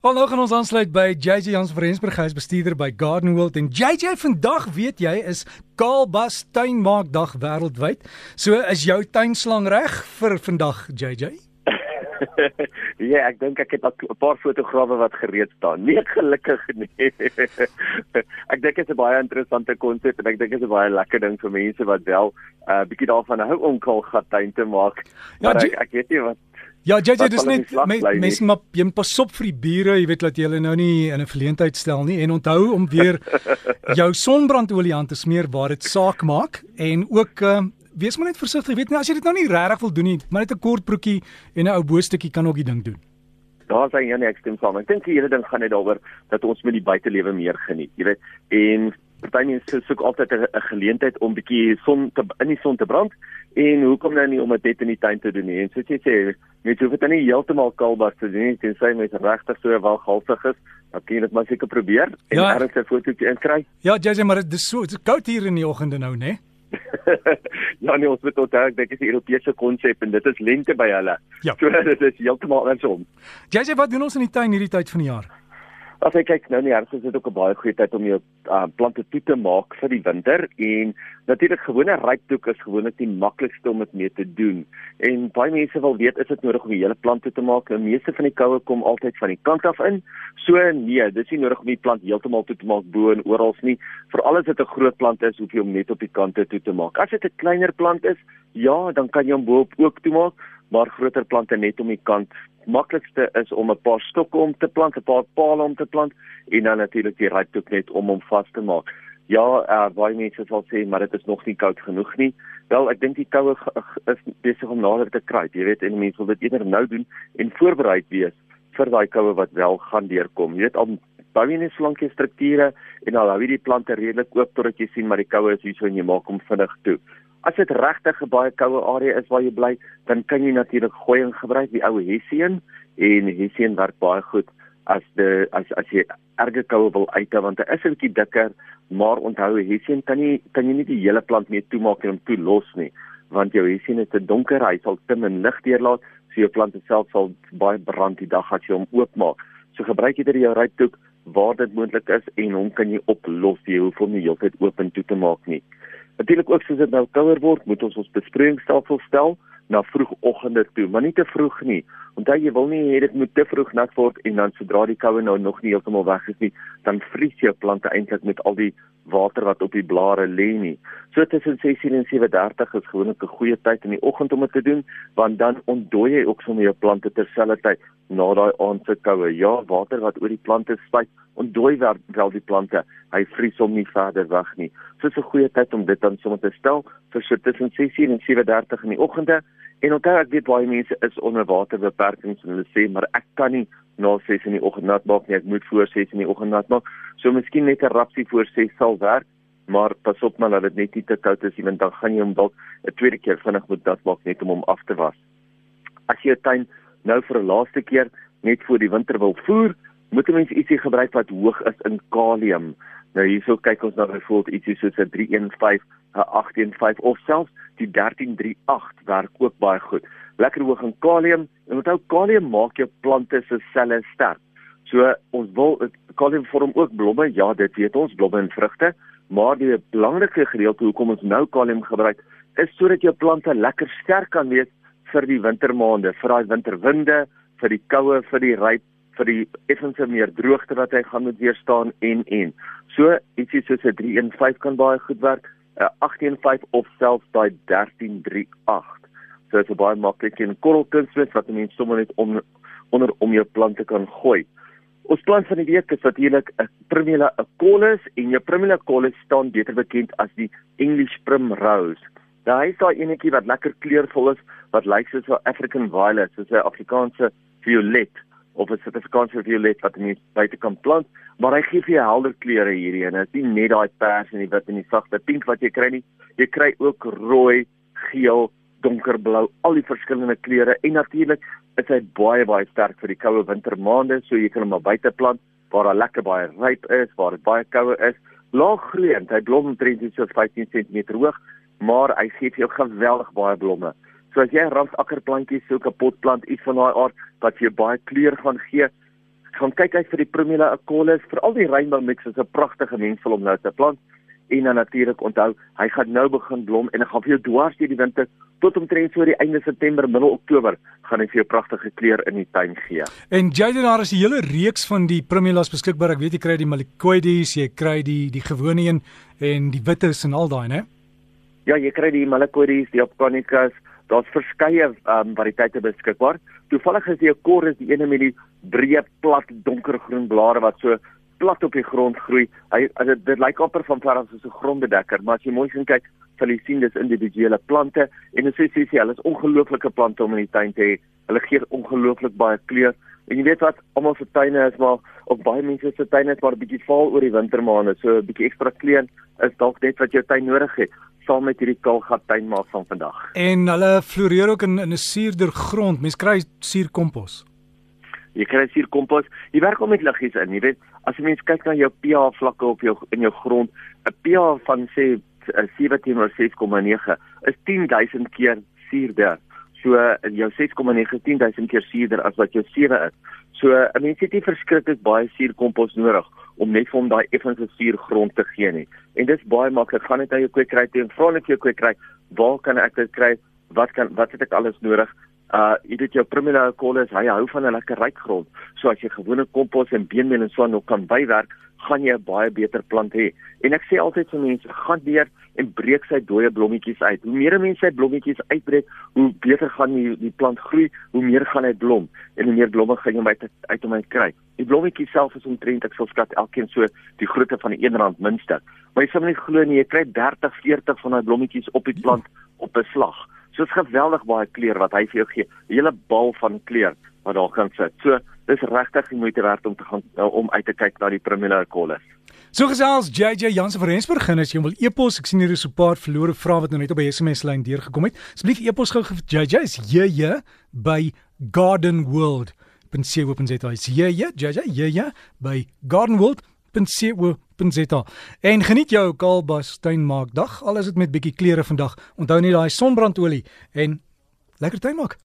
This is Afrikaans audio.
Al nou gaan ons aansluit by JJ Jans van Rensburg, hy is bestuurder by Garden World en JJ vandag weet jy is Kaalbas tuinmaakdag wêreldwyd. So is jou tuinslang reg vir vandag JJ? ja, ek dink ek het 'n paar fotograwe wat gereed staan. Nee, gelukkig nie. ek dink dit is 'n baie interessante konsep en ek dink dit is 'n baie lekker ding vir mense wat wel 'n uh, bietjie daarvan hou om kaalgat tuin te maak. Ja, maar ek, ek weet nie wat Ja, JJ, dis net mense maar jy moet pas op vir die bure, jy weet dat jy hulle nou nie in 'n verleentheid stel nie en onthou om weer jou sonbrandolie aan te smeer waar dit saak maak en ook uh, wees maar net versigtig, weet nie as jy dit nou nie regtig wil doen nie, maar net 'n kort broekie en 'n ou boostukkie kan ook die ding doen. Daar sien jy net ek stem saam. Ek dink die hele ding gaan net daaroor dat ons met die buitelewe meer geniet, jy weet. En party mense soek altyd 'n geleentheid om bietjie son te in die son te brand. En hoekom nou nie om dit net in die tuin te doen nie? En soos jy sê net hoef dit nou nie heeltemal kalbas te doen nie. Tensy mens regtig so wel galsig is dan kan jy dit maar seker probeer en ja. ergens 'n fotootjie inkry. Ja jy sê maar dit is so dit is koud hier in die oggende nou nê ja nee ons moet onthou ek dink is 'n Europese konsep en dit is lente by hulle. Ja. so dit is heeltemal andersom. Jy sê wat doen ons in die tuin hierdie tyd van die jaar As ek kyk nou nie herfs is dit ook 'n baie goeie tyd om jou uh, plante toe te maak vir die winter en natuurlik gewone rypdoek is gewoonlik die maklikste om dit mee te doen. En baie mense wil weet is dit nodig om die hele plant toe te maak? Die meeste van die koue kom altyd van die kant af in. So nee, dis nie nodig om die plant heeltemal toe te maak bo en oral nie. Veral as dit 'n groot plant is, hoef jy hom net op die kante toe te maak. As dit 'n kleiner plant is, ja, dan kan jy hom bo op ook toe maak, maar groter plante net om die kant maklikste is om 'n paar stokke om te plant, 'n paar palle om te plant en dan natuurlik die ryptoek net om hom vas te maak. Ja, uh, baie mense sal sê maar dit is nog nie koud genoeg nie. Wel, ek dink die koue is besig om nader te kruip. Jy weet, en mense wil dit eerder nou doen en voorberei wees vir daai koue wat wel gaan deurkom. Jy weet, al bou jy net slankie strukture en al hou jy die plante redelik oop totdat jy sien maar die koue is hier so en jy maak hom vinnig toe. As dit regtig 'n baie koue area is waar jy bly, dan kan jy natuurlik gooiing gebruik, die ou hessien en hessien werk baie goed as die as as jy erge koue wil uithou want dit is 'n bietjie dikker, maar onthou hessien kan nie kan jy nie die hele plant mee toemaak en hom toelos nie, want jou hessien is te donker, hy sal te min lig deurlaat, so jou plant self sal baie brand die dag as jy hom oopmaak. So gebruik jy dit jou rypdoek waar dit moontlik is en hom kan jy oplos, jy hoef hom nie heeltyd oop en toe te maak nie. Natuurlik ook soos dit nou kouer word, moet ons ons besproeiingsstelsel stel na vroegoggende toe, maar nie te vroeg nie. Onthou jy wil nie hê dit moet te vroeg nat word en dan sodra die koue nou nog nie heeltemal weg is nie, dan vries jou plante eintlik met al die water wat op die blare lê nie. So tussen 16 en 37 is gewoonlik 'n goeie tyd in die oggend om dit te doen, want dan ontdooi jy ook sommer jou plante terselfdertyd na daai aand se koue. Ja, water wat oor die plante spuit, ontdooi wel die plante. Hy vries hom nie verder weg nie. So 'n goeie tyd om dit dan sommer te stel vir so tussen 16 en 37 in die oggende. En onthou ek weet baie mense is onder waterbeperkings en hulle sê maar ek kan nie na 6 in die oggend nat maak nie, ek moet voor 6 in die oggend nat maak. So miskien net 'n rapsie voor 6 sal werk, maar pas op maar dat dit net nie te koud is nie want dan gaan jy hom dalk 'n tweede keer vinnig moet nat maak net om hom af te was. As jy 'n tuin nou vir 'n laaste keer net voor die winter wil voer, moet 'n mens ietsie gebruik wat hoog is in kalium. Nou hierso kyk ons na byvoorbeeld ietsie soos 'n 315, 'n 815 of selfs die 1338 werk ook baie goed. Lekker hoog in kalium en onthou kalium maak jou plante se selle sterk. So ons wil kalium vorm ook blomme, ja, dit weet ons, blomme en vrugte, maar die belangrike gedeelte hoekom ons nou kalium gebruik is sodat jou plante lekker sterk kan wees vir die wintermaande, vir daai winterwinde, vir die koue, vir die ryp vir die effense meer droogte wat hy gaan moet weerstaan en en. So ietsie soos 'n 315 kan baie goed werk, 'n 815 of selfs daai 1338. So dit is baie maklik en korrelkunsmis wat mense sommer net om onder om jou plante kan gooi. Ons plant van die week is natuurlik 'n Primula Acolus en jou Primula Acolus staan beter bekend as die English Primrose. Daar is daai enetjie wat lekker kleurvol is, wat lyk soos 'n African Violet, soos 'n Afrikaanse violet of 'n Suid-Afrikaanse violet wat jy buite kan plant, maar hy gee vir jou helder kleure hierdie en dit is nie net daai pers en die wit en die sagte pink wat jy kry nie. Jy kry ook rooi, geel, donkerblou, al die verskillende kleure en natuurlik is hy baie baie sterk vir die koue wintermaande, so jy kan hom maar buite plant waar daar lekker baie ryp is, waar dit baie koue is. Laag groeiend, hy blom omtrent so 15 cm hoog, maar hy gee vir jou geweldig baie blomme. So as jy 'n ransakkerplantjie soek, 'n potplant iets van daai aard wat vir jou baie kleur gaan gee, Gaan kyk uit vir die Primula Acaulis, vir al die rainbow mix is 'n pragtige mengsel om nou te plant. En dan natuurlik onthou, hy gaan nou begin blom en hy gaan vir jou dwars deur die winter tot omtrent so die einde September, middel Oktober gaan hy vir jou pragtige kleur in die tuin gee. En Jaden daar is 'n hele reeks van die Primulas beskikbaar. Ek weet jy kry die Malicoides, jy kry die die gewone een en die wittes en al daai, né? Ja, jy kry die Malicoides, die Opconicas, daar's verskeie um, variëteite beskikbaar. Toevallig is die Acorus die ene met die breë, plat, donkergroen blare wat so plat op die grond groei. Hy dit, dit lyk amper van af soos 'n grondbedekker, maar as jy mooi sien kyk, sal jy sien dis individuele plante en dit sê sê sê hulle is ongelooflike plante om in die tuin te hê. Hulle gee ongelooflik baie kleur. En jy weet wat, almal se tuine is maar op baie mense se tuine is maar 'n bietjie vaal oor die wintermaande, so 'n bietjie ekstra kleur is dalk net wat jou tuin nodig het saam met hierdie kalgat tuin maak van vandag. En hulle floreer ook in in 'n suurder grond. Mens kry suurkompos. Jy kry suurkompos. Jy werk om met liggies in, jy weet, as jy mens kyk na jou pH vlakke op jou in jou grond, 'n pH van sê 17 of 6,9 is 10000 keer suurder. So in jou 6,9 10000 keer suurder as wat jou 7 is. So 'n mens het nie verskriklik baie suurkompos nodig om net vir hom daai effense suurgrond te gee nie. En dis baie maklik. Gaan net na jou kweekry toe en vra net jou kweekry, waar kan ek dit kry? Wat kan wat het ek alles nodig? Uh jy weet jou primêre kolle is hy hou van 'n lekker ryk grond. So as jy gewone kompos en beenmeel en so nog kan bywerk, gaan jy 'n baie beter plant hê. En ek sê altyd vir mense, gaan deur en breek sy dooie blommetjies uit. Hoe meer mense sy blommetjies uitbreek, hoe beter gaan die die plant groei, hoe meer gaan hy blom en hoe meer blomme gaan jy uit uit om hy kry. Die blommetjies self is omtrent ek sal skat elkeen so die grootte van 'n R1 minste. Maar jy sal nie glo nie, jy kry 30, 40 van daai blommetjies op die plant op 'n slag. So is geweldig baie kleur wat hy vir jou gee. 'n Hele bal van kleur wat daar kan sit. So dis regtig die moeite werd om te gaan om uit te kyk na die Primula Collis. So gesels JJ Jansen van Rensburg en as jy wil e-pos, ek sien hier is 'n paar verlore vrae wat nou net op die SMS lyn deurgekom het. Asseblief e-pos gou vir JJ is JJ by Garden World. Ben sê op en sê dit is JJ JJ JJ by Garden World pensiewo.za. En geniet jou Kaalbas tuinmaakdag. Al is dit met bietjie kleure vandag. Onthou net daai sonbrandolie en lekker tuinmaak.